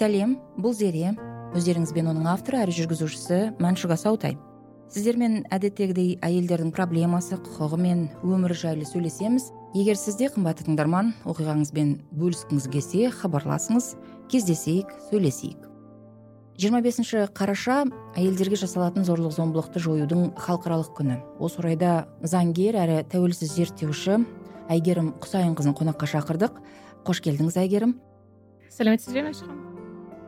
сәлем бул зере. Өздеріңізбен оның авторы әрі жүргүзүүчүсү маншуга саутай сиздер әдеттегідей әйелдердің проблемасы құқығы мен өмірі жайлы сөйлесеміз. Егер сізде қымбатты тыңдарман оқиғаңызбен бөліскіңіз келсе хабарласыңыз кездесейік сөйлесейік. Жиырма бесінші қараша әйелдерге жасалатын зорлық зомбылықты жоюдың халықаралық күні. Осы орайда заңгер әрі тәуелсіз зерттеуші әйгерім құсайынқызын қонаққа шақырдық. Қош келдіңіз әйгерім сәлеметсіз бе мәншүк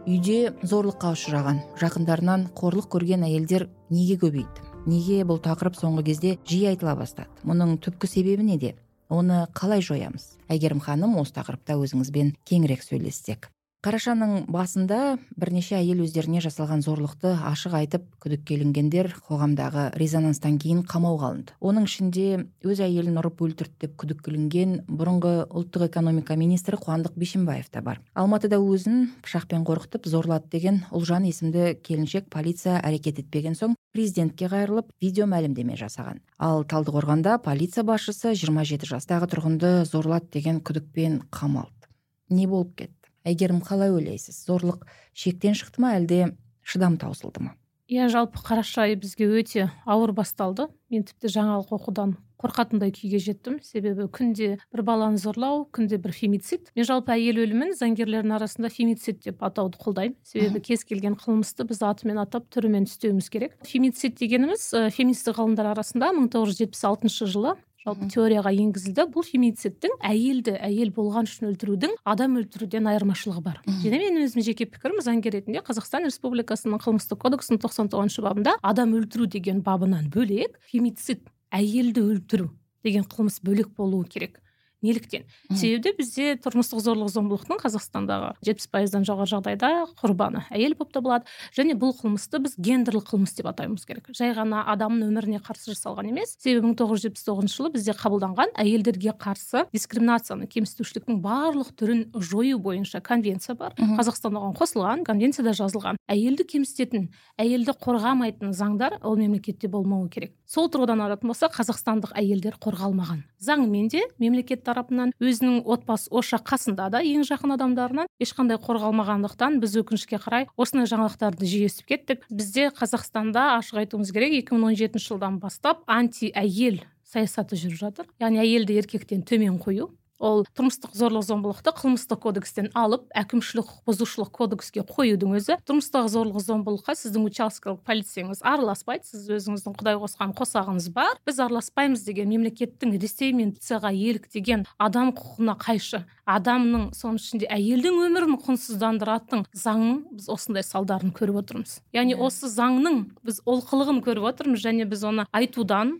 үйде зорлыққа ұшыраған жақындарынан қорлық көрген әйелдер неге көбейді? Неге бұл тақырып соңғы кезде жиі айтыла бастады? Мұның түпкі себебі неде? Оны қалай жоямыз? Әйгерім ханым осы тақырыпта өзіңізбен кеңірек сөйлессек. Қарашаның басында бірнеше әйел өздеріне жасалған зорлықты ашық айтып күдікке ілінгендер қоғамдағы резонанстан кейін қамауға алынды. Оның ішінде өз әйелін ұрып өлтірді деп күдікке ілінген бұрынғы ұлттық экономика министрі қуандық бишімбаев та бар. Алматыда өзін пышақпен қорқытып зорлады деген ұлжан есімді келіншек полиция әрекет етпеген соң президентке қайырылып видео мәлімдеме жасаған. Ал талдықорғанда полиция басшысы жиырма жеті жастағы тұрғынды зорлады деген күдікпен қамалды. Не болып кетті? Әйгерім қалай ойлайсыз? Зорлық шектен шықты ма әлде шыдам таусылды ма? Иә жалпы қараша айы бізге өте ауыр басталды. Мен тіпті жаңалық оқудан қорқатындай күйге жеттім. Себебі күнде бір баланы зорлау күнде бір фемицид. Мен жалпы әйел өлімін заңгерлердің арасында фемицид деп атауды қолдаймын. Себебі кез келген қылмысты біз атымен атап түрімен түстеуіміз керек. Фемицид дегеніміз ә, феминистік ғалымдар арасында мың тоғыз жүз жетпіс алтыншы жылы жалпы теорияға енгізілді. Бұл фемицидтің әйелді әйел болған үшін өлтірудің адам өлтіруден айырмашылығы бар. Және менің өзімнің жеке пікірім заңгер ретінде қазақстан республикасының қылмыстық кодексінің тоқсан тоғызыншы бабында адам өлтіру деген бабынан бөлек фемицид әйелді өлтіру деген қылмыс бөлек болуы керек. Неліктен. Себебі бізде тұрмыстық зорлық зомбылықтың қазақстандағы жетпіс пайыздан жоғары жағдайда құрбаны әйел болып табылады. Және бұл қылмысты біз гендерлік қылмыс деп атауымыз керек. Жай ғана адамның өміріне қарсы жасалған емес. Себебі мың тоғыз жүз жетпіс тоғызыншы жылы бізде қабылданған әйелдерге қарсы дискриминацияны кемсітушіліктің барлық түрін жою бойынша конвенция бар. Қазақстан оған қосылған конвенцияда жазылған. Әйелді кемсітетін әйелді қорғамайтын заңдар ол мемлекетте болмауы керек. Сол тұрғыдан алатын болсақ қазақстандық әйелдер қорғалмаған. Заңмен де мемлекет тарапынан өзінің отбасы ошақ қасында да ең жақын адамдарынан ешқандай қорғалмағандықтан біз өкінішке қарай осындай жаңалықтарды жиі естіп кеттік. Бізде қазақстанда ашық айтуымыз керек екі мың он жетінші жылдан бастап анти әйел саясаты жүріп жатыр. Яғни әйелді еркектен төмен қою ол тұрмыстық зорлық зомбылықты қылмыстық кодекстен алып әкімшілік құқық бұзушылық кодекске қоюдың өзі. Тұрмыстық зорлық зомбылыққа сіздің учаскелік полицияңыз араласпайды сіз өзіңіздің құдай қосқан қосағыңыз бар. Біз араласпаймыз деген мемлекеттің ресей мен еліктеген адам құқығына қайшы. Адамның соның ішінде әйелдің өмірін құнсыздандыратын заңның біз осындай салдарын көріп отырмыз. Яғни иә. осы заңның біз олқылығын көріп отырмыз және біз оны айтудан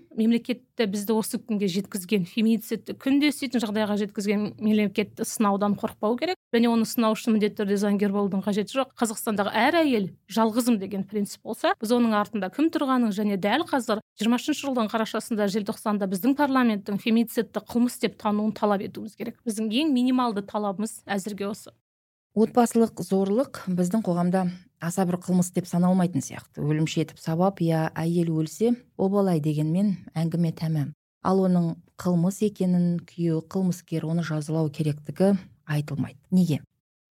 бізді осы күнге жеткізген фемицидті күнде істейтін жағдайға жеткізген мемлекетті сынаудан қорықпау керек. Және оны сынау үшін міндетті түрде заңгер болудың қажеті жоқ. Қазақстандағы әр әйел жалғызым деген принцип болса біз оның артында кім тұрғанын және дәл қазір жиырмасыншы жылдың қарашасында желтоқсанда біздің парламенттің фемицидті қылмыс деп тануын талап етуіміз керек. Біздің ең минималды талабымыз әзірге осы. Отбасылық зорлық біздің қоғамда аса бір қылмыс деп саналмайтын сияқты. Өлімші етіп сабап я әйел өлсе обалай дегенмен әңгіме тәмам. Ал оның қылмыс екенін күйеуі қылмыскер оны жазалау керектігі айтылмайды. Неге?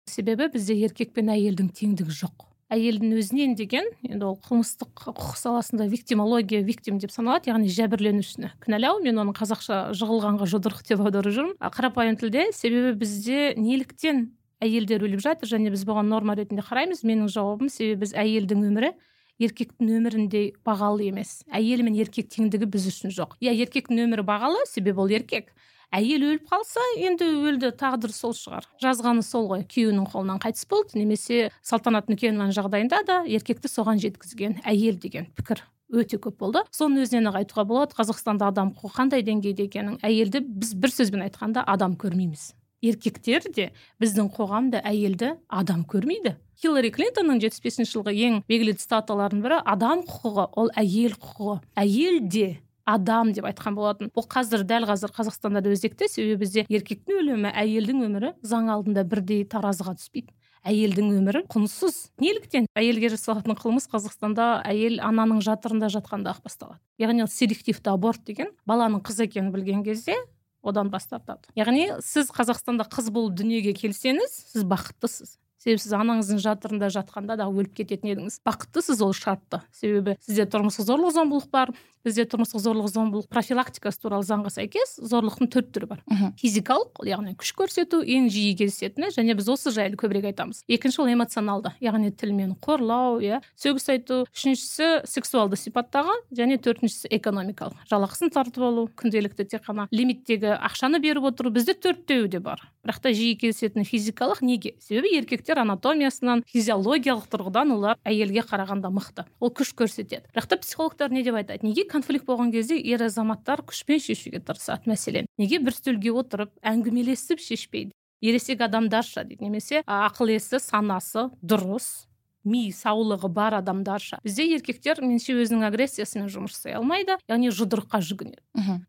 Себебі бізде еркек пен әйелдің теңдігі жоқ. Әйелдің өзінен деген енді ол қылмыстық құқық саласында виктимология виктим деп саналады яғни жәбірленушіні. Кінәлау мен оны қазақша жығылғанға жұдырық деп аударып жүрмін. Қарапайым тілде себебі бізде неліктен әйелдер өліп жатыр және біз бұған норма ретінде қараймыз менің жауабым себебі біз әйелдің өмірі еркектің өміріндей бағалы емес. Әйел мен еркек теңдігі біз үшін жоқ. Иә еркектің өмірі бағалы себебі ол еркек. Әйел өліп қалса енді өлді тағдыры сол шығар. Жазғаны сол ғой күйеуінің қолынан қайтыс болды немесе салтанат нүкенованың жағдайында да еркекті соған жеткізген әйел деген пікір өте көп болды. Соның өзінен ақ айтуға болады. Қазақстанда адам құқығы қандай деңгейде екенін әйелді біз бір сөзбен айтқанда адам көрмейміз. Еркектер де біздің қоғамда әйелді адам көрмейді. Хиллари клинтонның жетпіс бесінші жылғы ең белгілі цитаталарының бірі адам құқығы ол әйел құқығы. Әйел де адам деп айтқан болатын. Бұл қазір дәл қазір қазақстанда да өзекті. Себебі бізде еркектің өлімі әйелдің өмірі заң алдында бірдей таразыға түспейді. Әйелдің өмірі құнсыз. Неліктен әйелге жасалатын қылмыс қазақстанда әйел ананың жатырында жатқанда ақ басталады. Яғни селективті аборт деген баланың қыз екенін білген кезде одан бас тартады яғни сіз қазақстанда қыз болып дүниеге келсеңіз сіз бақыттысыз. Себебі сіз анаңыздың жатырында жатқанда да өліп кететін едіңіз. Бақыттысыз ол шартты. Себебі сізде тұрмыстық зорлық зомбылық бар бізде тұрмыстық зорлық зомбылық профилактикасы туралы заңға сәйкес зорлықтың төрт түрі бар. Физикалық яғни күш көрсету ең жиі кездесетіні және біз осы жайлы көбірек айтамыз. Екінші ол эмоционалды яғни тілмен қорлау иә. Сөгіс айту. Үшіншісі сексуалды сипаттағы және төртіншісі экономикалық. Жалақысын тартып алу күнделікті тек қана лимиттегі ақшаны беріп отыру. Бізде төртеуі де бар. Бірақ та жиі кездесетіні физикалық неге? Себебі еркектер анатомиясынан физиологиялық тұрғыдан олар әйелге қарағанда мықты. Ол күш көрсетеді. Бірақ та психологтар не деп айтады? Неге конфликт болған кезде ер азаматтар күшпен шешуге тырысады? Мәселен неге бір үстелге отырып әңгімелесіп шешпейді? Ересек адамдарша дейді. Немесе ақыл есі санасы дұрыс ми саулығы бар адамдарша. Бізде еркектер меніңше өзінің агрессиясымен жұмыс жасай алмайды яғни жұдырыққа жүгінеді.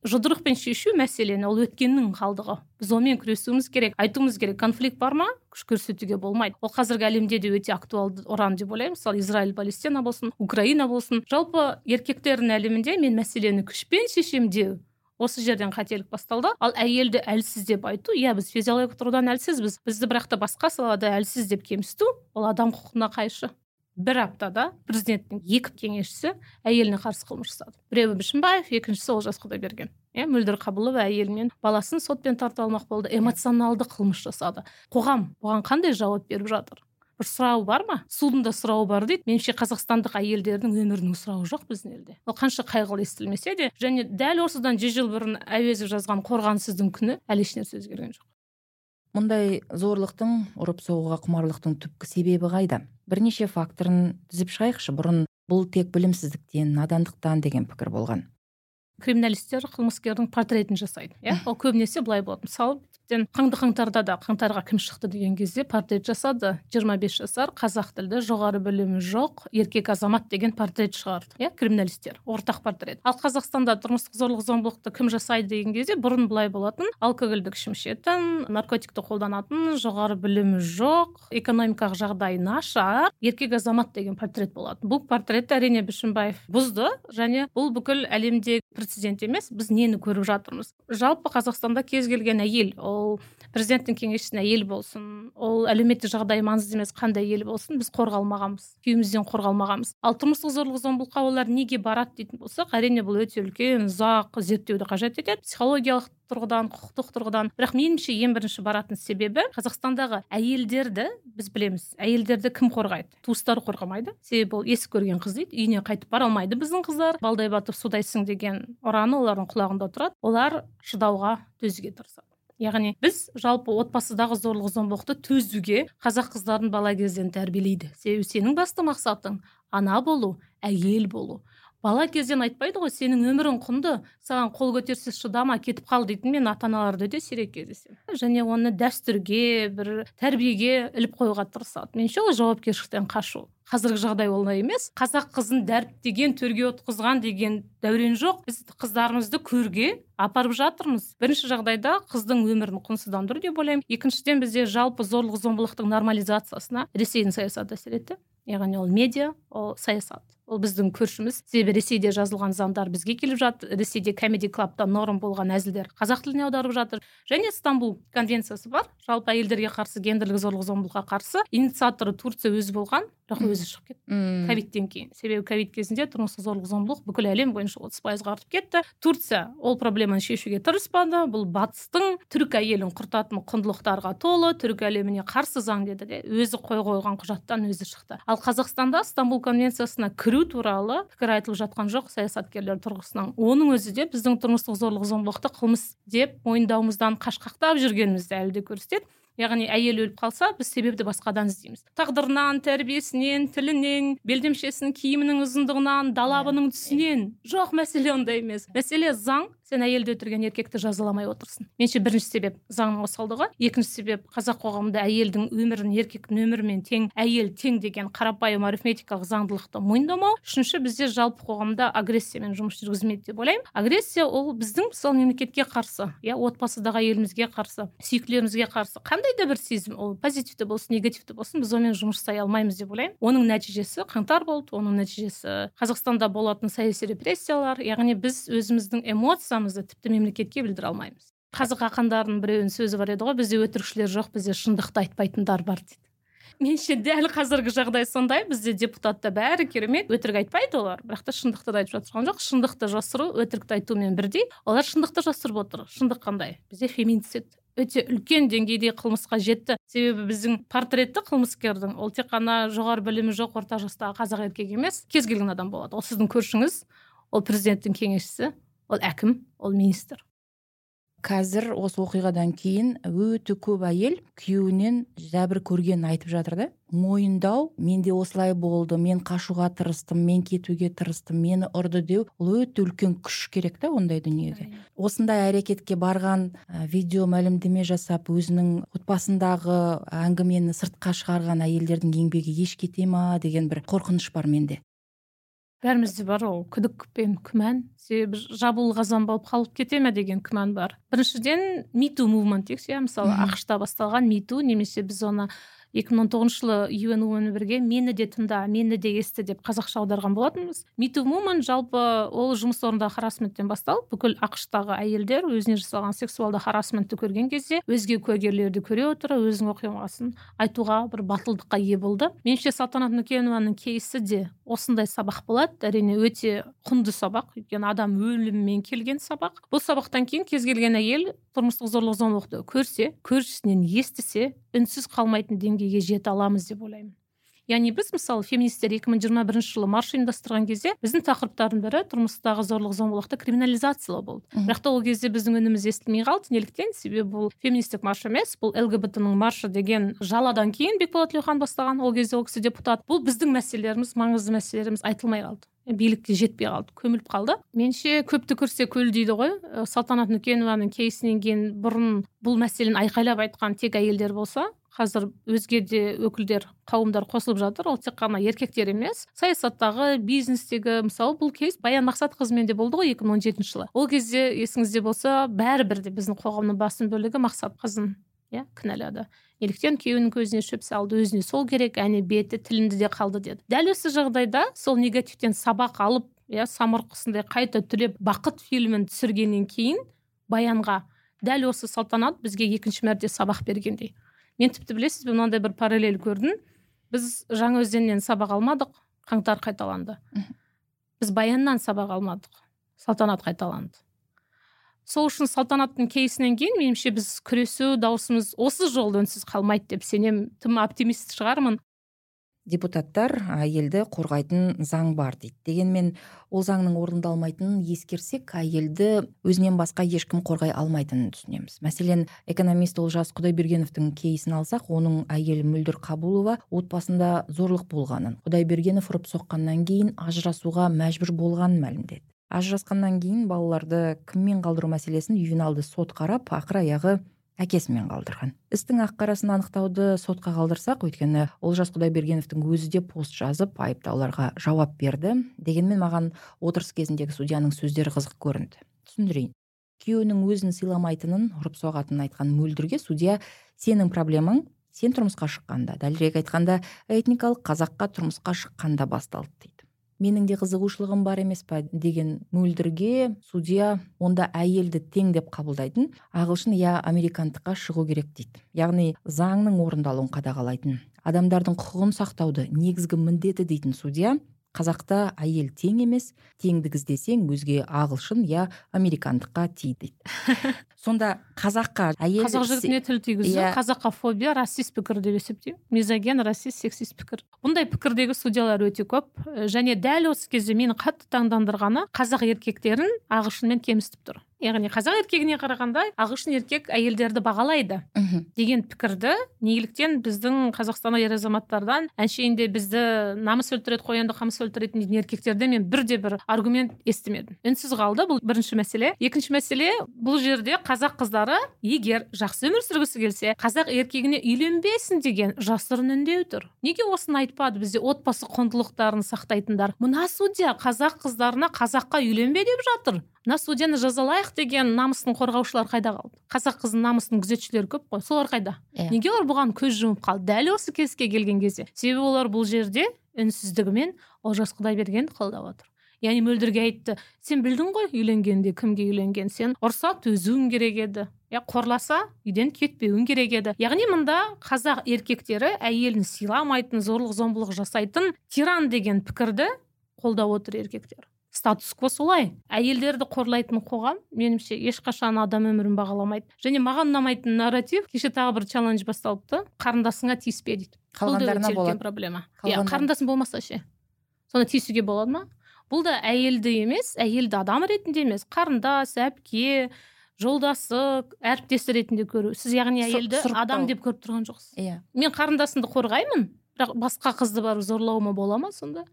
Жұдырықпен шешу мәселені ол өткеннің қалдығы. Біз онымен күресуіміз керек айтуымыз керек конфликт бар ма? Күш көрсетуге болмайды. Ол қазіргі әлемде де өте актуалды ұран деп ойлаймын. Мысалы израиль палестина болсын украина болсын. Жалпы еркектердің әлемінде мен мәселені күшпен шешемін деу осы жерден қателік басталды. Ал әйелді әлсіз деп айту иә біз физиологиялық тұрғыдан әлсізбіз. Бізді бірақ та басқа салада әлсіз деп кемсіту ол адам құқығына қайшы. Бір аптада президенттің екі кеңесшісі әйеліне қарсы қылмыс жасады. Біреуі бішімбаев екіншісі олжас құдайберген. Иә мөлдір қабылова әйелі мен баласын сотпен тартып алмақ болды эмоционалды қылмыс жасады. Қоғам бұған қандай жауап беріп жатыр? Бір сұрау бар ма? Судың да сұрауы бар дейді. Меніңше қазақстандық әйелдердің өмірінің сұрауы жоқ біздің елде. Ол қанша қайғылы естілмесе де және дәл осыдан жүз жыл бұрын әуезов жазған қорғансыздың күні әлі ешнәрсе өзгерген жоқ. Мұндай зорлықтың ұрып соғуға құмарлықтың түпкі себебі қайда? Бірнеше факторын тізіп шығайықшы. Бұрын бұл тек білімсіздіктен надандықтан деген пікір болған. Криминалистер қылмыскердің портретін жасайды иә? Ол көбінесе былай болады. Мысалы тіптен қаңды қаңтарда да қаңтарға кім шықты деген кезде портрет жасады 25 жасар қазақ тілді жоғары білімі жоқ еркек азамат деген портрет шығарды иә криминалистер ортақ портрет. Ал қазақстанда тұрмыстық зорлық зомбылықты кім жасайды деген кезде бұрын былай болатын алкогольді ішім ішетін наркотикті қолданатын жоғары білімі жоқ экономикалық жағдайы нашар еркек азамат деген портрет болатын. Бұл портретті әрине бішімбаев бұзды және бұл бүкіл әлемде прецедент емес біз нені көріп жатырмыз? Жалпы қазақстанда кез келген әйел ол президенттің кеңесшісінің әйелі болсын ол әлеуметтік жағдайы маңызды емес қандай әйел болсын біз қорғалмағанбыз күйімізден қорғалмағанбыз. Ал тұрмыстық зорлық зомбылыққа олар неге барады дейтін болсақ әрине бұл өте үлкен ұзақ зерттеуді қажет етеді. Психологиялық тұрғыдан құқықтық тұрғыдан. Бірақ меніңше ең бірінші баратын себебі қазақстандағы әйелдерді біз білеміз. Әйелдерді кім қорғайды? Туыстары қорғамайды. Себебі ол есік көрген қыз дейді үйіне қайтып бара алмайды біздің қыздар. Балдай батып судайсың деген ұраны олардың құлағында тұрады. Олар шыдауға төзуге тырысады. Яғни біз жалпы отбасыдағы зорлық зомбылықты төзуге қазақ қыздарын бала кезден тәрбиелейді. Себебі сенің басты мақсатың ана болу әйел болу. Бала кезден айтпайды ғой сенің өмірің құнды саған қол көтерсе шыдама кетіп қал дейтін мен ата аналарды өте сирек кездесемін. Және оны дәстүрге бір тәрбиеге іліп қоюға тырысады. Меніңше ол жауапкершіліктен қашу. Қазіргі жағдай олай емес. Қазақ қызын дәріптеген төрге отырғызған деген дәурен жоқ. Біз қыздарымызды көрге апарып жатырмыз. Бірінші жағдайда қыздың өмірін құнсыздандыру деп ойлаймын. Екіншіден бізде жалпы зорлық зомбылықтың нормализациясына ресейдің саясаты әсер етті. Яғни ол медиа ол саясат. Ол біздің көршіміз. Себебі ресейде жазылған заңдар бізге келіп жатыр. Ресейде комеди клабта норм болған әзілдер қазақ тіліне аударып жатыр. Және стамбул конвенциясы бар. Жалпы әйелдерге қарсы гендерлік зорлық зомбылыққа қарсы инициаторы турция өзі болған бірақ өзі шығып кетті. Ковидтен кейін. Себебі ковид кезінде тұрмыстық зорлық зомбылық бүкіл әлем бойынша отыз пайызға артып кетті. Турция ол проблеманы шешуге тырыспады. Бұл батыстың түрік әйелін құртатын құндылықтарға толы түрік әлеміне қарсы заң деді де өзі қой қойған құжаттан өзі шықты. Ал қазақстанда стамбул конвенциясына кіру туралы пікір айтылып жатқан жоқ саясаткерлер тұрғысынан. Оның өзі де біздің тұрмыстық зорлық зомбылықты қылмыс деп мойындауымыздан қашқақтап жүргенімізді әлі де көрсетеді. Яғни әйел өліп қалса біз себепті басқадан іздейміз. Тағдырынан тәрбиесінен тілінен белдемшесінің киімінің ұзындығынан далабының түсінен. Жоқ мәселе ондай емес. Мәселе заң сен әйелді өлтірген еркекті жазаламай отырсың. Меніңше бірінші себеп заңның осалдығы екінші себеп қазақ қоғамында әйелдің өмірін еркектің өмірімен тең әйел тең деген қарапайым арифметикалық заңдылықты мойындамау. Үшінші бізде жалпы қоғамда агрессиямен жұмыс жүргізілмейді деп ойлаймын. Агрессия ол біздің мысалы мемлекетке қарсы иә отбасыдағы әйелімізге қарсы сүйіктілерімізге қарсы. Қандай да бір сезім ол позитивті болсын негативті болсын біз онымен жұмыс жасай алмаймыз деп ойлаймын. Оның нәтижесі қаңтар болды оның нәтижесі қазақстанда болатын саяси репрессиялар. Яғни біз өзіміздің эмоция тіпті мемлекетке білдіре алмаймыз. Қазақ ақындарының біреуінің сөзі бар еді ғой бізде өтірікшілер жоқ бізде шындықты айтпайтындар бар дейді. Меніңше дәл қазіргі жағдай сондай бізде депутатта бәрі керемет өтірік айтпайды олар. Бірақ та шындықты да айтып жатқан жоқ. Шындықты жасыру өтірікті айтумен бірдей олар шындықты жасырып отыр. Шындық қандай? Бізде феминицид өте үлкен деңгейде қылмысқа жетті. Себебі біздің портреті қылмыскердің ол тек қана жоғары білімі жоқ орта жастағы қазақ еркек емес кез келген адам болады. Ол сіздің көршіңіз ол президенттің кеңесшісі. Ол әкім ол министр. Қазір осы оқиғадан кейін өте көп әйел күйеуінен зәбір көргенін айтып жатыр да. Мойындау менде осылай болды мен қашуға тырыстым мен кетуге тырыстым мені ұрды деу ол өте үлкен күш керек та ондай дүниеге. Осындай әрекетке барған ә, видео мәлімдеме жасап өзінің отбасындағы әңгімені сыртқа шығарған әйелдердің еңбегі еш кете ма деген бір қорқыныш бар менде. Бәрімізде бар ол. Күдік пен күмән. Себебі жабулы қазан болып қалып кете ме деген күмән бар. Біріншіден миту мувмент дейікші иә? мысалы ақш та басталған миту немесе біз оны екі мың он тоғызыншы жылы un бірге мені де тыңда мені де есті деп қазақша аударған болатынбыз. Миту муман жалпы ол жұмыс орнындағы харасменттен басталып бүкіл ақштағы әйелдер өзіне жасалған сексуалды харасментті көрген кезде өзге куәгерлерді көре отыра өзінің оқиғасын айтуға бір батылдыққа ие болды. Меніңше салтанат нүкенованың кейсі де осындай сабақ болады. Әрине өте құнды сабақ. Өйткені адам өліммен келген сабақ. Бұл сабақтан кейін кез келген әйел тұрмыстық зорлық зомбылықты көрсе көршісінен естісе үнсіз қалмайтын деңгейге жете аламыз деп ойлаймын. Яғни біз мысалы феминистер 2021 жылы марш ұйымдастырған кезде біздің тақырыптардың бірі тұрмыстағы зорлық зомбылықты криминализациялау болды. Бірақ та ол кезде біздің үніміз естілмей қалды. Неліктен себебі бұл феминистік марш емес бұл лгбт ның маршы деген жаладан кейін бекболат тілеухан бастаған ол кезде ол кісі депутат. Бұл біздің мәселелеріміз маңызды мәселелеріміз айтылмай қалды. Билікке жетпей қалды көміліп қалды. Меніңше көпті көрсе көл дейді ғой. Салтанат нүкенованың кейсінен кейін бұрын бұл мәселені айқайлап айтқан тек әйелдер болса қазір өзге де өкілдер қауымдар қосылып жатыр. Ол тек қана еркектер емес саясаттағы бизнестегі. Мысалы бұл кейс баян мақсатқызымен де болды ғой екі мың он жетінші жылы. Ол кезде есіңізде болса бәрібір де біздің қоғамның басым бөлігі мақсатқызын иә кінәлады. Неліктен күйеуінің көзіне шөп салды өзіне сол керек әне беті тілінде де қалды деді. Дәл осы жағдайда сол негативтен сабақ алып иә самұрық құсындай қайта түлеп бақыт фильмін түсіргеннен кейін баянға дәл осы салтанат бізге екінші мәрте сабақ бергендей. Мен тіпті білесіз бе мынандай бір параллель көрдім. Біз жаңаөзеннен сабақ алмадық қаңтар қайталанды. Біз баяннан сабақ алмадық салтанат қайталанды. Сол үшін салтанаттың кейсінен кейін меніңше біз күресу даусымыз осы жолда үнсіз қалмайды деп сенемін тым оптимист шығармын. Депутаттар әйелді қорғайтын заң бар дейді. Дегенмен ол заңның орындалмайтынын ескерсек әйелді өзінен басқа ешкім қорғай алмайтынын түсінеміз. Мәселен экономист олжас құдайбергеновтың кейсін алсақ оның әйелі мөлдір қабулова отбасында зорлық болғанын құдайбергенов ұрып соққаннан кейін ажырасуға мәжбүр болғанын мәлімдеді. Ажырасқаннан кейін балаларды кіммен қалдыру мәселесін ювеналды сот қарап ақыр аяғы әкесімен қалдырған. Істің ақ қарасын анықтауды сотқа қалдырсақ өйткені олжас құдайбергеновтің өзі де пост жазып айыптауларға жауап берді. Дегенмен маған отырыс кезіндегі судьяның сөздері қызық көрінді. Түсіндірейін. Күйеуінің өзін сыйламайтынын ұрып соғатынын айтқан мөлдірге судья сенің проблемаң сен тұрмысқа шыққанда дәлірек айтқанда этникалық қазаққа тұрмысқа шыққанда басталды дейді. Менің де қызығушылығым бар емес па деген мөлдірге судья онда әйелді тең деп қабылдайтын ағылшын я американдыққа шығу керек дейді. Яғни заңның орындалуын қадағалайтын. Адамдардың құқығын сақтауды негізгі міндеті дейтін судья қазақта әйел тең емес теңдік іздесең өзге ағылшын я американдыққа ти дейді. Сонда қазаққа әйел қазақ жігітіне тіл тигізу yeah. Иә. қазаққа фобия расист пікір деп есептеймін. Мизоген расист сексист пікір. Бұндай пікірдегі судьялар өте көп. Және дәл осы кезде мені қатты таңдандырғаны қазақ еркектерін ағылшынмен кемсітіп тұр. Яғни қазақ еркегіне қарағанда ағылшын еркек әйелдерді бағалайды. Деген пікірді неліктен біздің қазақстан ер азаматтардан әншейінде бізді намыс өлтіреді қоянды қамыс өлтіретін дейтін еркектерден мен бірде бір аргумент естімедім. Үнсіз қалды бұл бірінші мәселе. Екінші мәселе бұл жерде қазақ қыздары егер жақсы өмір сүргісі келсе қазақ еркегіне үйленбесін деген жасырын үндеу тұр. Неге осыны айтпады бізде отбасы құндылықтарын сақтайтындар? Мына судья қазақ қыздарына қазаққа үйленбе деп жатыр. Мына судьяны жазалайық деген намысын қорғаушылар қайда қалды? Қазақ қызының намысының күзетшілері көп қой. Солар қайда? Yeah. Иә. неге олар бұған көз жұмып қалды? Дәл осы кезге келген кезде себебі олар бұл жерде үнсіздігімен олжас құдайбергенді қолдап отыр. Яғни мөлдірге айтты сен білдің ғой үйленгенде кімге үйленген? Сен ұрса төзуің керек еді. Иә қорласа үйден кетпеуің керек еді яғни мында қазақ еркектері әйелін сыйламайтын зорлық зомбылық жасайтын тиран деген пікірді қолдап отыр еркектер. Статус кво солай. Әйелдерді қорлайтын қоғам меніңше ешқашан адам өмірін бағаламайды. Және маған ұнамайтын нарратив кеше тағы бір челлендж басталыпты. Қарындасыңа тиіспе дейді. Қалғандарына болады. проблема. Иә қарындасың болмаса ше. Соны тиісуге болады ма? Бұл да әйелді емес әйелді адам ретінде емес қарындас әпке жолдасы әріптесі ретінде көру. Сіз яғни әйелді адам деп көріп тұрған жоқсыз. Иә. Мен қарындасымды қорғаймын бірақ басқа қызды барып зорлауыма бола ма сонда?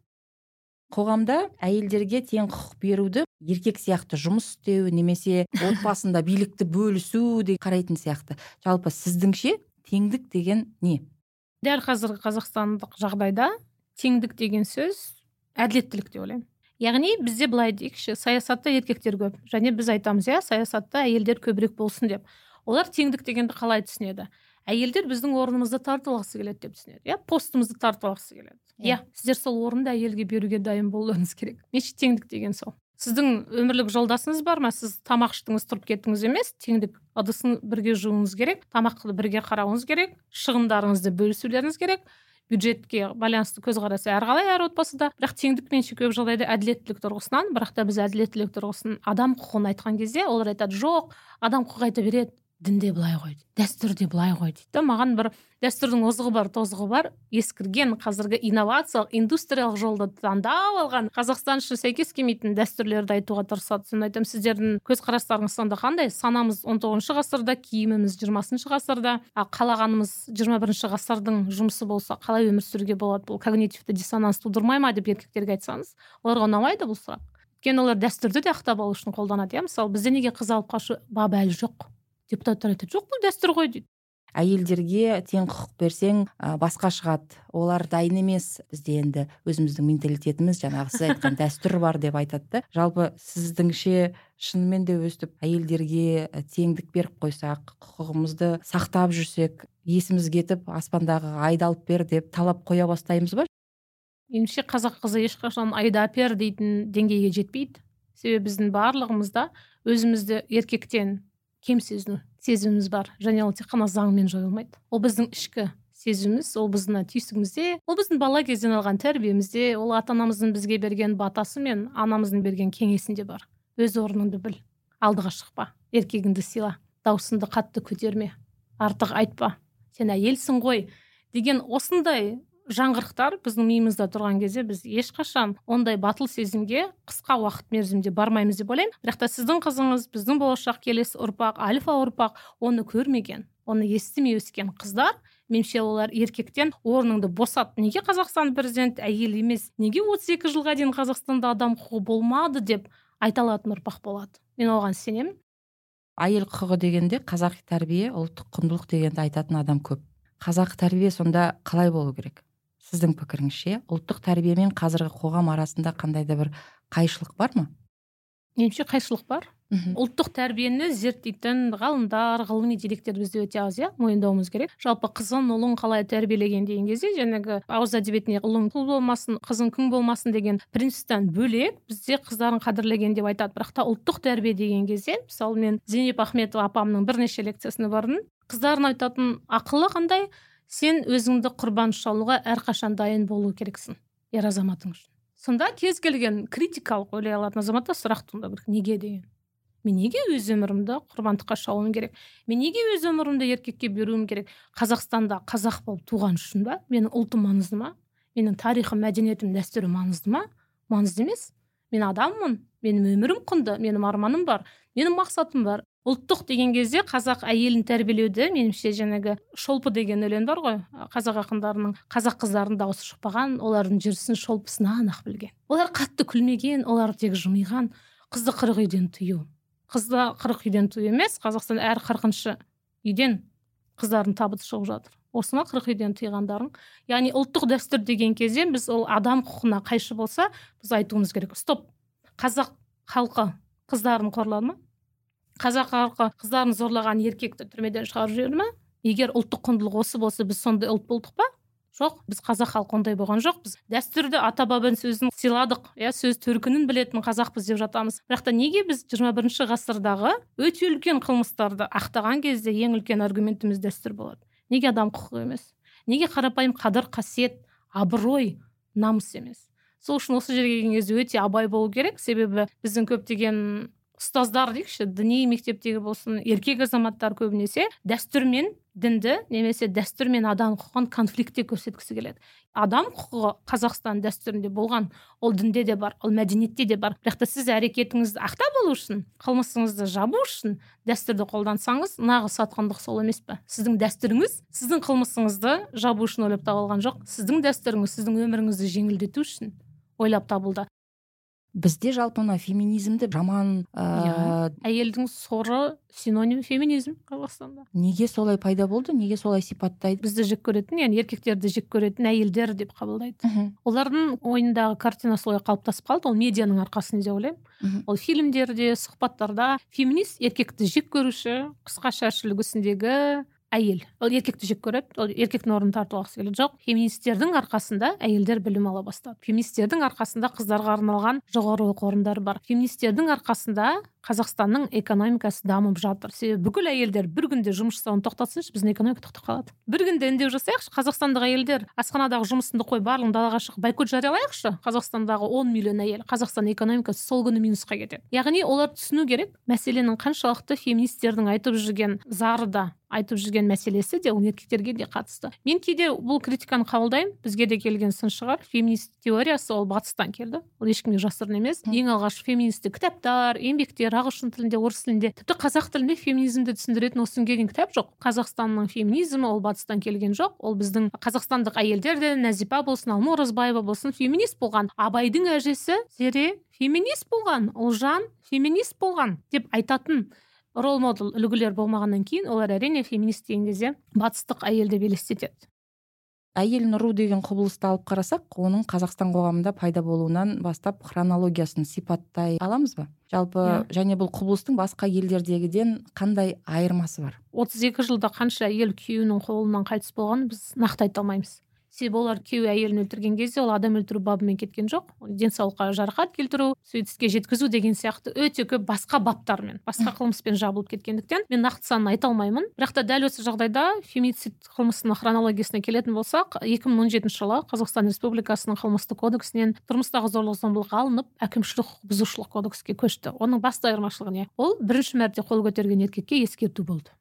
Қоғамда әйелдерге тең құқық беруді еркек сияқты жұмыс істеу немесе отбасында билікті бөлісу деп қарайтын сияқты. Жалпы сіздіңше теңдік деген не? Дәл қазіргі қазақстандық жағдайда теңдік деген сөз әділеттілік деп ойлаймын. Яғни бізде былай дейікші саясатта еркектер көп және біз айтамыз иә саясатта әйелдер көбірек болсын деп. Олар теңдік дегенді қалай түсінеді? Әйелдер біздің орнымызды тартып алғысы келеді деп түсінеді иә? Постымызды тартып алғысы келеді. Иә. Yeah. сіздер сол орынды әйелге беруге дайын болуыңыз керек. Меніңше теңдік деген сол. Сіздің өмірлік жолдасыңыз бар ма? Сіз тамақ іштіңіз тұрып кеттіңіз емес? Теңдік ыдысын бірге жууыңыз керек тамақты бірге қарауыңыз керек шығындарыңызды бөлісулеріңіз керек. Бюджетке байланысты көзқарас әрқалай әр отбасыда бірақ теңдік меніңше көп жағдайда әділеттілік тұрғысынан бірақ та біз әділеттілік тұрғысын адам құқығын айтқан кезде олар айтады жоқ адам құқық айта береді дінде былай ғой дәстүр де былай ғой дейді да маған бір дәстүрдің озығы бар тозығы бар. Ескірген қазіргі инновациялық индустриялық жолды таңдап алған қазақстан үшін сәйкес келмейтін дәстүрлерді айтуға тырысады. Сонда айтамын сіздердің көзқарастарыңыз сонда қандай? Санамыз он тоғызыншы ғасырда киіміміз жиырмасыншы ғасырда. А қалағанымыз жиырма бірінші ғасырдың жұмысы болса қалай өмір сүруге болады? Бұл когнитивті диссонанс тудырмай ма деп еркектерге айтсаңыз оларға ұнамайды бұл сұрақ. Өйткені олар дәстүрді де ақтап алу үшін қолданады иә? Мысалы бізде неге қыз алып қашу бабы әлі жоқ? Депутаттар айтады жоқ бұл дәстүр ғой дейді. Әйелдерге тең құқық берсең ә, басқа шығады. Олар дайын емес бізде енді өзіміздің менталитетіміз жаңағы сіз айтқан дәстүр бар деп айтады да. Жалпы сіздіңше шынымен де өстіп әйелдерге теңдік беріп қойсақ құқығымызды сақтап жүрсек есіміз кетіп аспандағы айды алып бер деп талап қоя бастаймыз ба? Меніңше қазақ қызы ешқашан айды әпер дейтін деңгейге жетпейді. Себебі біздің барлығымызда өзімізді еркектен кем сезіну сезіміміз бар? Және ол тек қана заңмен жойылмайды. Ол біздің ішкі сезіміміз ол біздің түйсігімізде ол біздің бала кезден алған тәрбиемізде ол ата анамыздың бізге берген батасы мен анамыздың берген кеңесінде бар. Өз орныңды біл алдыға шықпа еркегіңді сыйла даусыңды қатты көтерме артық айтпа. Сен әйелсің ғой деген осындай жаңғырықтар біздің миымызда тұрған кезде біз ешқашан ондай батыл сезімге қысқа уақыт мерзімде бармаймыз деп ойлаймын. Бірақ та сіздің қызыңыз біздің болашақ келесі ұрпақ альфа ұрпақ оны көрмеген оны естімей өскен қыздар меніңше олар еркектен орныңды босат. Неге қазақстан президенті әйел емес неге 32 жылға дейін қазақстанда адам құқығы болмады деп айта алатын ұрпақ болады? Мен оған сенемін. Әйел құқығы дегенде қазақи тәрбие ұлттық құндылық дегенді айтатын адам көп. Қазақ тәрбие сонда қалай болу керек? Сіздің пікіріңізше ұлттық тәрбие мен қазіргі қоғам арасында қандай да бір қайшылық бар ма? Меніңше қайшылық бар. Мхм. Ұлттық тәрбиені зерттейтін ғалымдар ғылыми деректер бізде өте аз иә мойындауымыз керек. Жалпы қызын ұлын қалай тәрбиелеген деген кезде жаңағы ауыз әдебиетіне ұлың құл болмасын қызың күң болмасын деген принциптен бөлек бізде қыздарын қадірлеген деп айтады. Бірақ та ұлттық тәрбие деген кезде мысалы мен зейнеп ахметова апамның бірнеше лекциясына бардым. Қыздарына айтатын ақылы қандай? Сен өзіңді құрбан шалуға әрқашан дайын болу керексің ер азаматың үшін. Сонда кез келген критикалық ойлай алатын азаматта сұрақ туындау керек. Неге деген? Мен неге өз өмірімді құрбандыққа шалуым керек? Мен неге өз өмірімді еркекке беруім керек? Қазақстанда қазақ болып туған үшін ба? Менің ұлтым маңызды ма? Менің тарихым мәдениетім дәстүрім маңызды ма? Маңызды емес. Мен адаммын. Менің өмірім құнды. Менің арманым бар. Менің мақсатым бар. Ұлттық деген кезде қазақ әйелін тәрбиелеуді меніңше жаңағы шолпы деген өлең бар ғой. Қазақ ақындарының қазақ қыздарының дауысы шықпаған олардың жүрісін шолпысынан ақ білген. Олар қатты күлмеген олар тек жымиған. Қызды қырық үйден тыю. Қызды қырық үйден тыю емес қазақстан әр қырқыншы үйден қыздардың табыты шығып жатыр. Осыны қырық үйден тыйғандарың? Яғни ұлттық дәстүр деген кезде біз ол адам құқығына қайшы болса біз айтуымыз керек. Стоп! Қазақ халқы қыздарын қорлады ма? Қазақ халқы қыздарын зорлаған еркекті түрмеден шығарып жіберді ма егер ұлттық құндылық осы болса біз сондай ұлт болдық па? Жоқ біз қазақ халқы ондай болған жоқ біз дәстүрді ата бабаның сөзін сыйладық иә сөз төркінін білетін қазақпыз деп жатамыз. Бірақ та неге біз жиырма бірінші ғасырдағы өте үлкен қылмыстарды ақтаған кезде ең үлкен аргументіміз дәстүр болады? Неге адам құқығы емес? Неге қарапайым қадір қасиет абырой намыс емес? Сол үшін осы жерге келген кезде өте абай болу керек. Себебі біздің көптеген ұстаздар дейікші діни мектептегі болсын еркек азаматтар көбінесе дәстүр мен дінді немесе дәстүр мен адам құқығын конфликтте көрсеткісі келеді. Адам құқығы қазақстан дәстүрінде болған ол дінде де бар ол мәдениетте де бар. Бірақ та сіз әрекетіңізді ақтап алу үшін қылмысыңызды жабу үшін дәстүрді қолдансаңыз нағыз сатқындық сол емес пе? Сіздің дәстүріңіз сіздің қылмысыңызды жабу үшін ойлап табылған жоқ. Сіздің дәстүріңіз сіздің өміріңізді жеңілдету үшін ойлап табылды. Бізде жалпы мына феминизмді жаман ә... әйелдің соры синоним феминизм қазақстанда. неге солай пайда болды неге солай сипаттайды? Бізді жек көретін яғни еркектерді жек көретін әйелдер деп қабылдайды. Олардың ойындағы картина солай қалыптасып қалды ол медианың арқасында деп ойлаймын. Ол фильмдерде сұхбаттарда феминист еркекті жек көруші қысқа шаш үлгісіндегі әйел. Ол еркекті жек көреді ол еркектің орнын тартып алғысы келеді. Жоқ феминистердің арқасында әйелдер білім ала бастады. Феминистердің арқасында қыздарға арналған жоғары оқу орындары бар. Феминистердің арқасында қазақстанның экономикасы дамып жатыр. Себебі бүкіл әйелдер бір күнде жұмыс жасауын тоқтатсыншы біздің экономика тоқтап қалады. Бір күнде үндеу жасайықшы қазақстандық әйелдер асханадағы жұмысыңды қой барлығын далаға шығып бойкот жариялайықшы. Қазақстандағы он миллион әйел қазақстан экономикасы сол күні минусқа кетеді. Яғни олар түсіну керек мәселенің қаншалықты феминистердің айтып жүрген зары да айтып жүрген мәселесі де ол еркектерге де қатысты. Мен кейде бұл критиканы қабылдаймын. Бізге де келген сын шығар. Феминист теориясы ол батыстан келді. Ол ешкімге жасырын емес. Ең алғаш феминистік кітаптар еңбектер ағылшын тілінде орыс тілінде тіпті қазақ тілінде феминизмді түсіндіретін осы күнге дейін кітап жоқ. Қазақстанның феминизмі ол батыстан келген жоқ. Ол біздің қазақстандық әйелдер де нәзипа болсын алма оразбаева болсын феминист болған. Абайдың әжесі зере феминист болған ұлжан феминист болған деп айтатын рол модел үлгілер болмағаннан кейін олар әрине феминист деген кезде батыстық әйел деп елестетеді. Әйел нұру деген құбылысты алып қарасақ оның қазақстан қоғамында пайда болуынан бастап хронологиясын сипаттай аламыз ба жалпы yeah. Иә. және бұл құбылыстың басқа елдердегіден қандай айырмасы бар отыз екі жылда қанша әйел күйеуінің қолынан қайтыс болғанын біз нақты айта алмаймыз себебі олар күйеуі әйелін өлтірген кезде ол адам өлтіру бабымен кеткен жоқ. Денсаулыққа жарақат келтіру суицидке жеткізу деген сияқты өте көп басқа баптармен басқа қылмыспен жабылып кеткендіктен мен нақты санын айта алмаймын. Бірақ та дәл осы жағдайда фемицид қылмысының хронологиясына келетін болсақ 2017 жылы қазақстан республикасының қылмыстық кодексінен тұрмыстағы зорлық зомбылық алынып әкімшілік құқық бұзушылық кодекске көшті. Оның басты айырмашылығы не? Ол бірінші мәрте қол көтерген еркекке ескерту болды.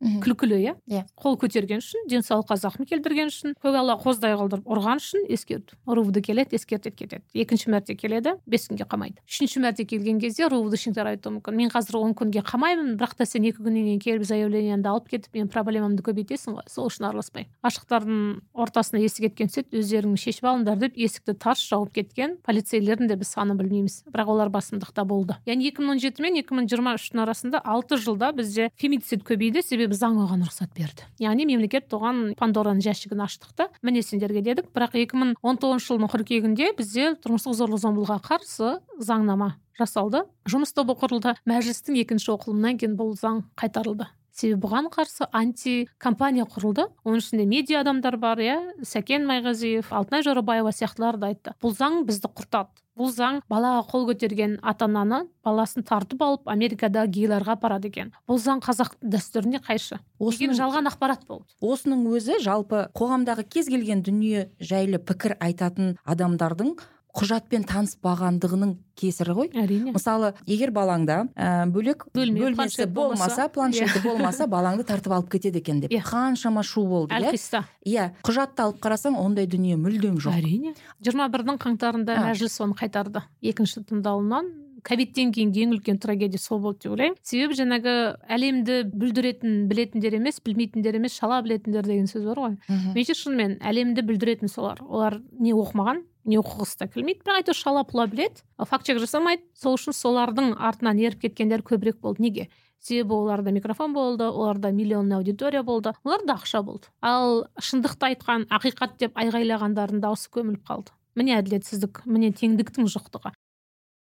Күлкілі иә? Иә. Қол көтерген үшін денсаулыққа зақым келтірген үшін көгала қоздай қылдырып ұрған үшін ескерту рувд келеді ескертеді кетеді. Екінші мәрте келеді бес күнге қамайды. Үшінші мәрте келген кезде рувдышниктер айтуы мүмкін. Мен қазір он күнге қамаймын бірақ та сен екі күннен кейін келіп заявлениеңді алып кетіп менің проблемамды көбейтесің ғой. Сол үшін араласпаймын. Ашықтардың ортасына есік еткен түседі өздеріңіз шешіп алыңдар деп есікті тарс жауып кеткен полицейлердің де біз санын білмейміз. Бірақ олар басымдықта болды. Яғни екі мың он жеті мен екі мың жиырма үштің арасында алты жылда бізде фемицид көбейді. Себебі заң оған рұқсат берді. Яғни мемлекет оған пандораның жәшігін аштық та міне сендерге дедік. Бірақ 2019 жылдың қыркүйегінде бізде тұрмыстық зорлық зомбылыққа қарсы заңнама жасалды. Жұмыс тобы құрылды. Мәжілістің екінші оқылымынан кейін бұл заң қайтарылды. Себебі бұған қарсы анти компания құрылды. Оның ішінде медиа адамдар бар иә. Сәкен майғазиев алтынай жорабаева сияқтылар да айтты. Бұл заң бізді құртады. Бұл заң балаға қол көтерген ата ананы баласын тартып алып америкадағы гейларға апарады екен. Бұл заң қазақ дәстүріне қайшы осының жалған ақпарат болды. Осының өзі жалпы қоғамдағы кез келген дүние жайлы пікір айтатын адамдардың құжатпен таныспағандығының кесірі ғой. Әрине. Мысалы егер балаңда ә, бөлек Бөлме, бөлмесі болмаса. планшеті болмаса балаңды тартып алып кетеді екен деп. Yeah. Иә. қаншама шу болды иә? иә құжатты алып қарасаң ондай дүние мүлдем жоқ. Әрине. Жиырма бірдің қаңтарында мәжіліс оны қайтарды. Екінші тыңдалымнан ковидтен кейінгі ең үлкен трагедия сол болды деп ойлаймын. Себебі жаңағы әлемді бүлдіретін білетіндер емес білмейтіндер емес шала білетіндер деген сөз бар ғой. Меніңше шынымен әлемді бүлдіретін солар. Олар не оқымаған не оқығысы да келмейді. Бірақ әйтеуір шала пұла біледі факт чек жасамайды сол үшін солардың артынан еріп кеткендер көбірек болды. Неге? Себебі оларда микрофон болды оларда миллионный аудитория болды. Оларда ақша болды. Ал шындықты айтқан ақиқат деп айғайлағандардың дауысы көміліп қалды. Міне әділетсіздік міне теңдіктің жоқтығы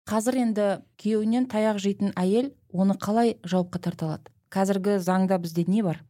қазір енді күйеуінен таяқ жейтін әйел оны қалай жауапқа тарта алады? Қазіргі заңда бізде не бар?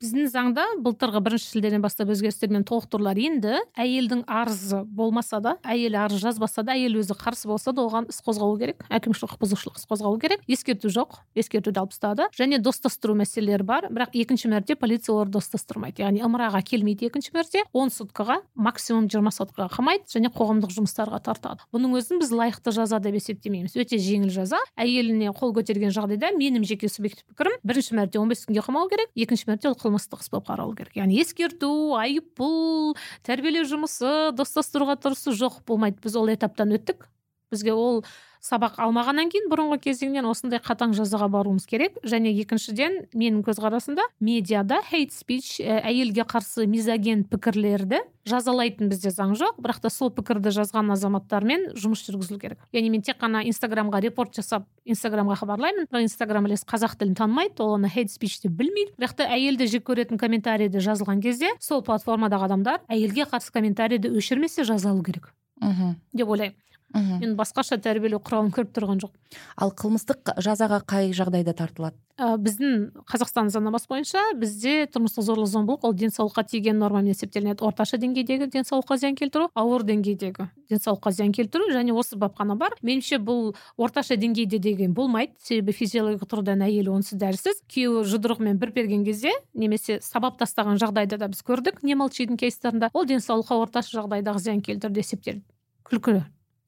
Біздің заңда былтырғы бірінші шілдеден бастап өзгерістер мен толықтырулар енді. Әйелдің арызы болмаса да әйел арыз жазбаса да әйел өзі қарсы болса да оған іс қозғалу керек әкімшілік құқық бұзушылық іс қозғалу керек. Ескерту жоқ ескертуді алып тастады және достастыру мәселелері бар. Бірақ екінші мәрте полиция оларды достастырмайды. Яғни ымыраға келмейді екінші мәрте. Он суткаға максимум жиырма суткаға қамайды және қоғамдық жұмыстарға тартады. Бұның өзін біз лайықты жаза деп есептемейміз. Өте жеңіл жаза. Әйеліне қол көтерген жағдайда менің жеке субъектив пікірім бірінші мәрте он бес күнге қамау керек екінші мәрте ол қылмыстық іс болып қаралу керек. Яғни ескерту айыппұл тәрбиелеу жұмысы достастыруға тырысу жоқ болмайды. Біз ол этаптан өттік. Бізге ол сабақ алмағаннан кейін бұрынғы кезеңнен осындай қатаң жазаға баруымыз керек. Және екіншіден менің көзқарасымда медиада хейт спич ә, әйелге қарсы мизоген пікірлерді жазалайтын бізде заң жоқ. Бірақ та сол пікірді жазған азаматтармен жұмыс жүргізілу керек. Яғни мен тек қана инстаграмға репорт жасап инстаграмға хабарлаймын. Бірақ инстаграм білесіз қазақ тілін танымайды ол оны хейт спич деп білмейді. Бірақ та әйелді жек көретін комментарийді жазылған кезде сол платформадағы адамдар әйелге қарсы комментарийді өшірмесе жазалу керек. Мхм. Деп ойлаймын. Мхм. Мен басқаша тәрбиелеу құралын көріп тұрған жоқ ал қылмыстық жазаға қай жағдайда тартылады? Ә, біздің қазақстан заңнамасы бойынша бізде тұрмыстық зорлық зомбылық ол денсаулыққа тиген нормамен есептелінеді. Орташа деңгейдегі денсаулыққа зиян келтіру ауыр деңгейдегі денсаулыққа зиян келтіру және осы бап қана бар. Меніңше бұл орташа деңгейде деген болмайды. Себебі физиологиялық тұрғыдан әйел онсыз дәрісіз. Күйеуі жұдырығымен бір перген кезде немесе сабап тастаған жағдайда да біз көрдік не молчидің кейстерінде ол денсаулыққа орташа жағдайдағы зиян келтірді есептеледі. Күлкі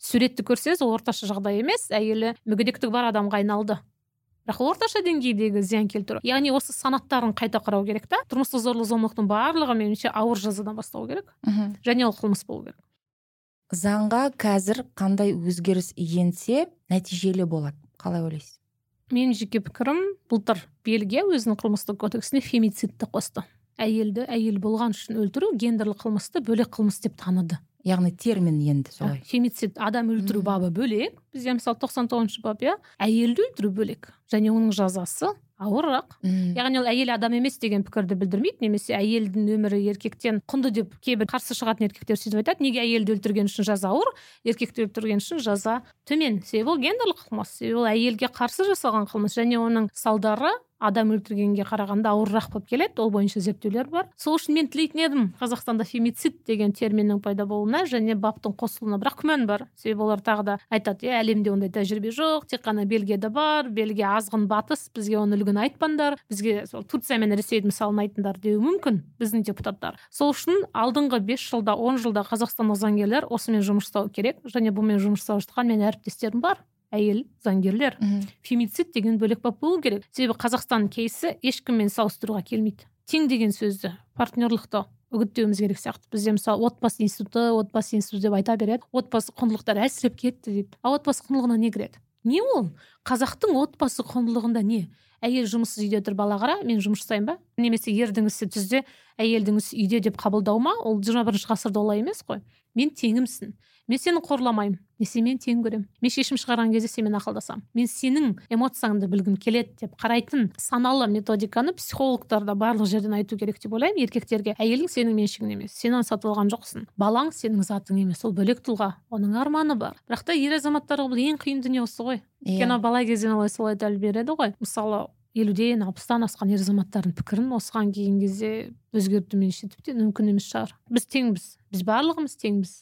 суретті көрсеңіз ол орташа жағдай емес әйелі мүгедектігі бар адамға айналды. Бірақ орташа деңгейдегі зиян келтіру яғни осы санаттарын қайта қарау керек та. Тұрмыстық зорлық зомбылықтың барлығы меніңше ауыр жазадан басталу керек. Мхм. Және ол қылмыс болу керек. Заңға қазір қандай өзгеріс енсе нәтижелі болады. Қалай ойлайсыз? Менің жеке пікірім былтыр бельгия өзінің қылмыстық кодексіне фемицидті қосты. Әйелді әйел болған үшін өлтіру гендерлік қылмысты бөлек қылмыс деп таныды. Яғни термин енді солай. фемицид адам өлтіру бабы бөлек. Бізде мысалы тоқсан тоғызыншы бап иә? Әйелді өлтіру бөлек. Және оның жазасы ауырырақ. Мм. яғни ол әйел адам емес деген пікірді білдірмейді немесе әйелдің өмірі еркектен құнды деп кейбір қарсы шығатын еркектер сөйтіп айтады. Неге әйелді өлтірген үшін жаза ауыр еркекті өлтірген үшін жаза төмен. Себебі ол гендерлік қылмыс. Себебі ол әйелге қарсы жасалған қылмыс. Және оның салдары адам өлтіргенге қарағанда ауырырақ болып келеді ол бойынша зерттеулер бар. Сол үшін мен тілейтін едім. Қазақстанда фемицид деген терминнің пайда болуына және баптың қосылуына бірақ күмән бар. Себебі олар тағы да айтады иә әлемде ондай тәжірибе жоқ тек қана бельгияда бар бельгия азғын батыс бізге оны үлгіні айтпаңдар бізге сол турция мен ресейді мысалын айтыңдар деуі мүмкін біздің депутаттар. Сол үшін алдыңғы бес жылда он жылда қазақстандық заңгерлер осымен жұмыс жасау керек және бұнымен жұмыс жасап жатқан менің әріптестерім бар? Әйел заңгерлер. Мгм. фемицид деген бөлек бап болу керек. Себебі қазақстан кейсі ешкіммен салыстыруға келмейді. Тең деген сөзді партнерлықты үгіттеуіміз керек сияқты. Бізде мысалы отбасы институты отбасы институты деп айта береді. Отбасы құндылықтары әлсіреп кетті дейді. А отбасы құндылығына не кіреді? Не ол? Қазақтың отбасы құндылығында не? Әйел жұмыссыз үйде тұр бала қара мен жұмыс жасаймын ба? Немесе ердің ісі түзде әйелдің ісі үйде деп қабылдау ма? Ол жиырма бірінші ғасырда олай емес қой. Мен теңімсің мен сені қорламаймын мен сенімен тең көремін. Мен шешім шығарған кезде сенімен ақылдасамын мен сенің эмоцияңды білгім келеді деп қарайтын саналы методиканы психологтар да барлық жерден айту керек деп ойлаймын. Еркектерге әйелің сенің меншігің емес сен оны сатып алған жоқсың. Балаң сенің затың емес ол бөлек тұлға оның арманы бар. Бірақ та ер азаматтарға бұл ең қиын дүние осы ғой. Иә. өйткені бала кезден олай солай тәрбие береді ғой. Мысалы елуден алпыстан асқан ер азаматтардың пікірін осыған келген кезде өзгерту меніңше тіптен мүмкін емес шығар. Біз теңбіз. Біз барлығымыз теңбіз.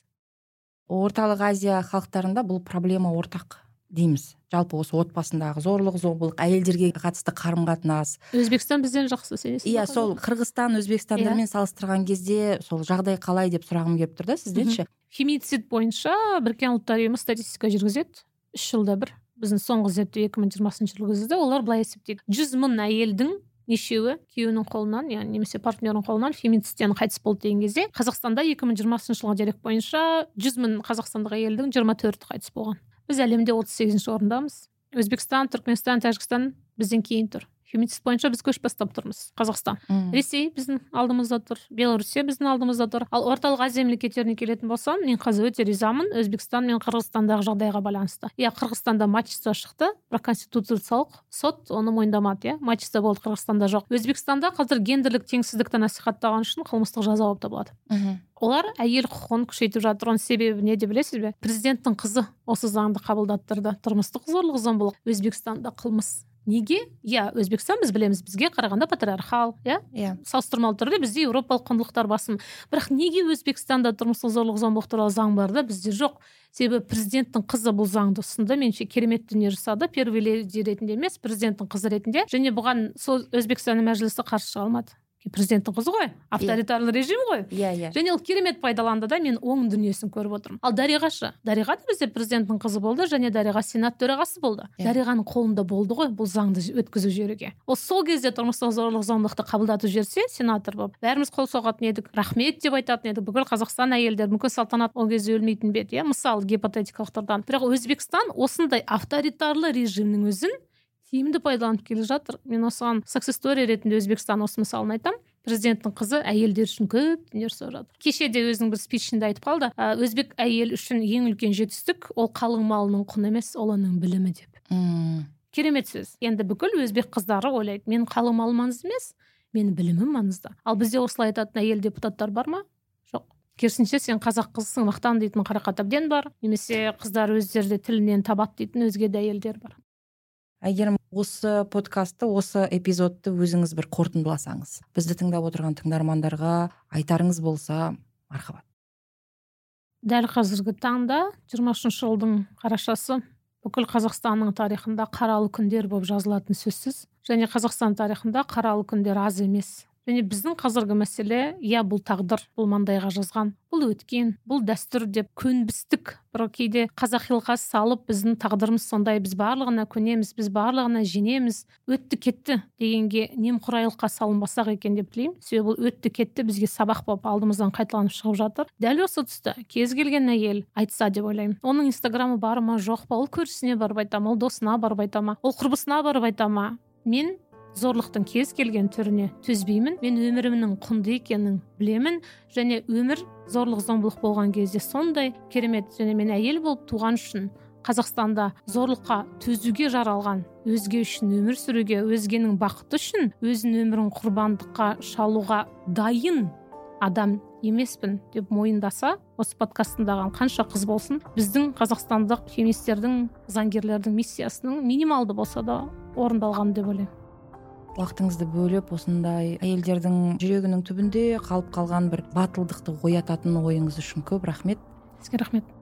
Орталық азия халықтарында бұл проблема ортақ дейміз. Жалпы осы отбасындағы зорлық зомбылық әйелдерге қатысты қарым қатынас өзбекстан бізден жақсы сенесіз иә сол қырғызстан өзбекстандармен салыстырған кезде сол жағдай қалай деп сұрағым келіп тұр да сізден ше фемицид бойынша біріккен ұлттар ұйымы статистика жүргізеді. Үш жылда бір біздің соңғы зерттеу екі мың жиырмасыншы жылы жүргізді олар былай есептейді. Жүз мың әйелдің нешеуі күйеуінің қолынан яғни немесе партнерінің қолынан фемицидтен қайтыс болды деген кезде қазақстанда екі мың жиырмасыншы жылғы дерек бойынша жүз мың қазақстандық әйелдің жиырма төрті қайтыс болған. Біз әлемде отыз сегізінші орындамыз. Өзбекстан түркменстан тәжікстан бізден кейін тұр. Фемицид бойынша біз көш бастап тұрмыз. Қазақстан. Мм. ресей біздің алдымызда тұр. Белоруссия біздің алдымызда тұр. Ал орталық азия мемлекеттеріне келетін болсам мен қазір өте ризамын. Өзбекстан мен қырғызстандағы жағдайға байланысты. Иә қырғызстанда матчица шықты. Бірақ конституциялық сот оны мойындамады иә. Матчица болды қырғызстанда жоқ. Өзбекстанда қазір гендерлік теңсіздікті насихаттаған үшін қылмыстық жаза болып табылады. Мгм. олар әйел құқығын күшейтіп жатыр. Оның себебі неде білесіз бе? Президенттің қызы осы заңды қабылдаттырды. Тұрмыстық зорлық зомбылық. Өзбекстанда қылмыс неге? Иә өзбекстан біз білеміз бізге қарағанда патриархал иә? Иә. Салыстырмалы түрде бізде еуропалық құндылықтар басым. Бірақ неге өзбекстанда тұрмыстық зорлық зомбылық туралы заң бар да? Бізде жоқ. Себебі президенттің қызы бұл заңды ұсынды. Меніңше керемет дүние жасады. Первый леди ретінде емес президенттің қызы ретінде. Және бұған сол өзбекстанның мәжілісі қарсы шыға алмады. Президенттің қызы ғой авторитарлы режим ғой. Иә иә. Және ол керемет пайдаланды да мен оң дүниесін көріп отырмын. Ал дариға ше дариға да бізде президенттің қызы болды және дариға сенат төрағасы болды. Иә. дариғаның қолында болды ғой бұл заңды өткізу жүйеге ол сол кезде тұрмыстық зорлық зомбылықты қабылдатып жіберсе сенатор болып. Бәріміз қол соғатын едік рахмет деп айтатын едік. Бүкіл қазақстан әйелдері мүмкін салтанат ол кезде өлмейтін бе еді иә? Мысалы гипотетикалық тұрдан бірақ өзбекстан осындай авторитарлы режимнің өзін тиімді пайдаланып келе жатыр. Мен осыған success story ретінде өзбекстан осы мысалын айтамын президенттің қызы әйелдер үшін көп дүние жасап жатыр. Кеше де өзінің бір спичінде айтып қалды. Өзбек әйел үшін ең үлкен жетістік ол қалың малының құны емес ол оның білімі деп. Мм. Керемет сөз. Енді бүкіл өзбек қыздары ойлайды менің қалың малым маңызды емес менің білімім маңызды ал бізде осылай айтатын әйел депутаттар бар ма? Жоқ. Керісінше сен қазақ қызысың мақтан дейтін қарақат әбден бар немесе қыздар өздері де тілінен табады дейтін өзге де әйелдер бар. Әйгерім осы подкастты осы эпизодты өзіңіз бір қорытындыласаңыз. Бізді тыңдап отырған тыңдармандарға айтарыңыз болса мархабат. Дәл қазіргі таңда жиырма үшінші жылдың қарашасы бүкіл қазақстанның тарихында қаралы күндер болып жазылатын сөзсіз және қазақстан тарихында қаралы күндер аз емес. Және біздің қазіргі мәселе иә бұл тағдыр бұл маңдайға жазған бұл өткен бұл дәстүр деп көнбістік. Бір кейде қазақилыққа салып біздің тағдырымыз сондай біз барлығына көнеміз біз барлығына женеміз өтті кетті дегенге немқұрайлыққа салынбасақ екен деп тілеймін. Себебі бұл өтті кетті бізге сабақ болып алдымыздан қайталанып шығып жатыр. Дәл осы тұста кез келген әйел айтса деп ойлаймын. Оның инстаграмы бар ма? Жоқ па? Ол көршісіне барып айта ма? Ол досына барып айта ма? Ол құрбысына барып айта ма? Мен зорлықтың кез келген түріне төзбеймін мен өмірімнің құнды екенін білемін. Және өмір зорлық зомбылық болған кезде сондай керемет және мен әйел болып туған үшін қазақстанда зорлыққа төзуге жаралған өзге үшін өмір сүруге өзгенің бақыты үшін өзінің өмірін құрбандыққа шалуға дайын адам емеспін деп мойындаса осы подкаст қанша қыз болсын біздің қазақстандық феминистердің заңгерлердің миссиясының минималды болса да орындалған деп ойлаймын. Уақытыңызды бөліп осындай әйелдердің жүрегінің түбінде қалып қалған бір батылдықты оятатын ойыңыз үшін көп рахмет. Сізге рахмет.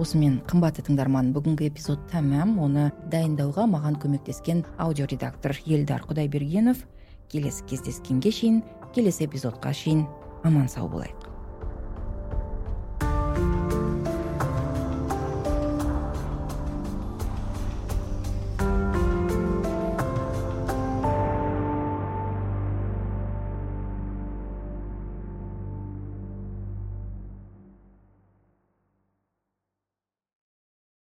Осымен қымбатты тыңдарман. Бүгінгі эпизод тәмам. Оны дайындауға маған көмектескен аудиоредактор елдар құдайбергенов. Келесі кездескенге шейін келесі эпизодқа шейін аман сау болайық.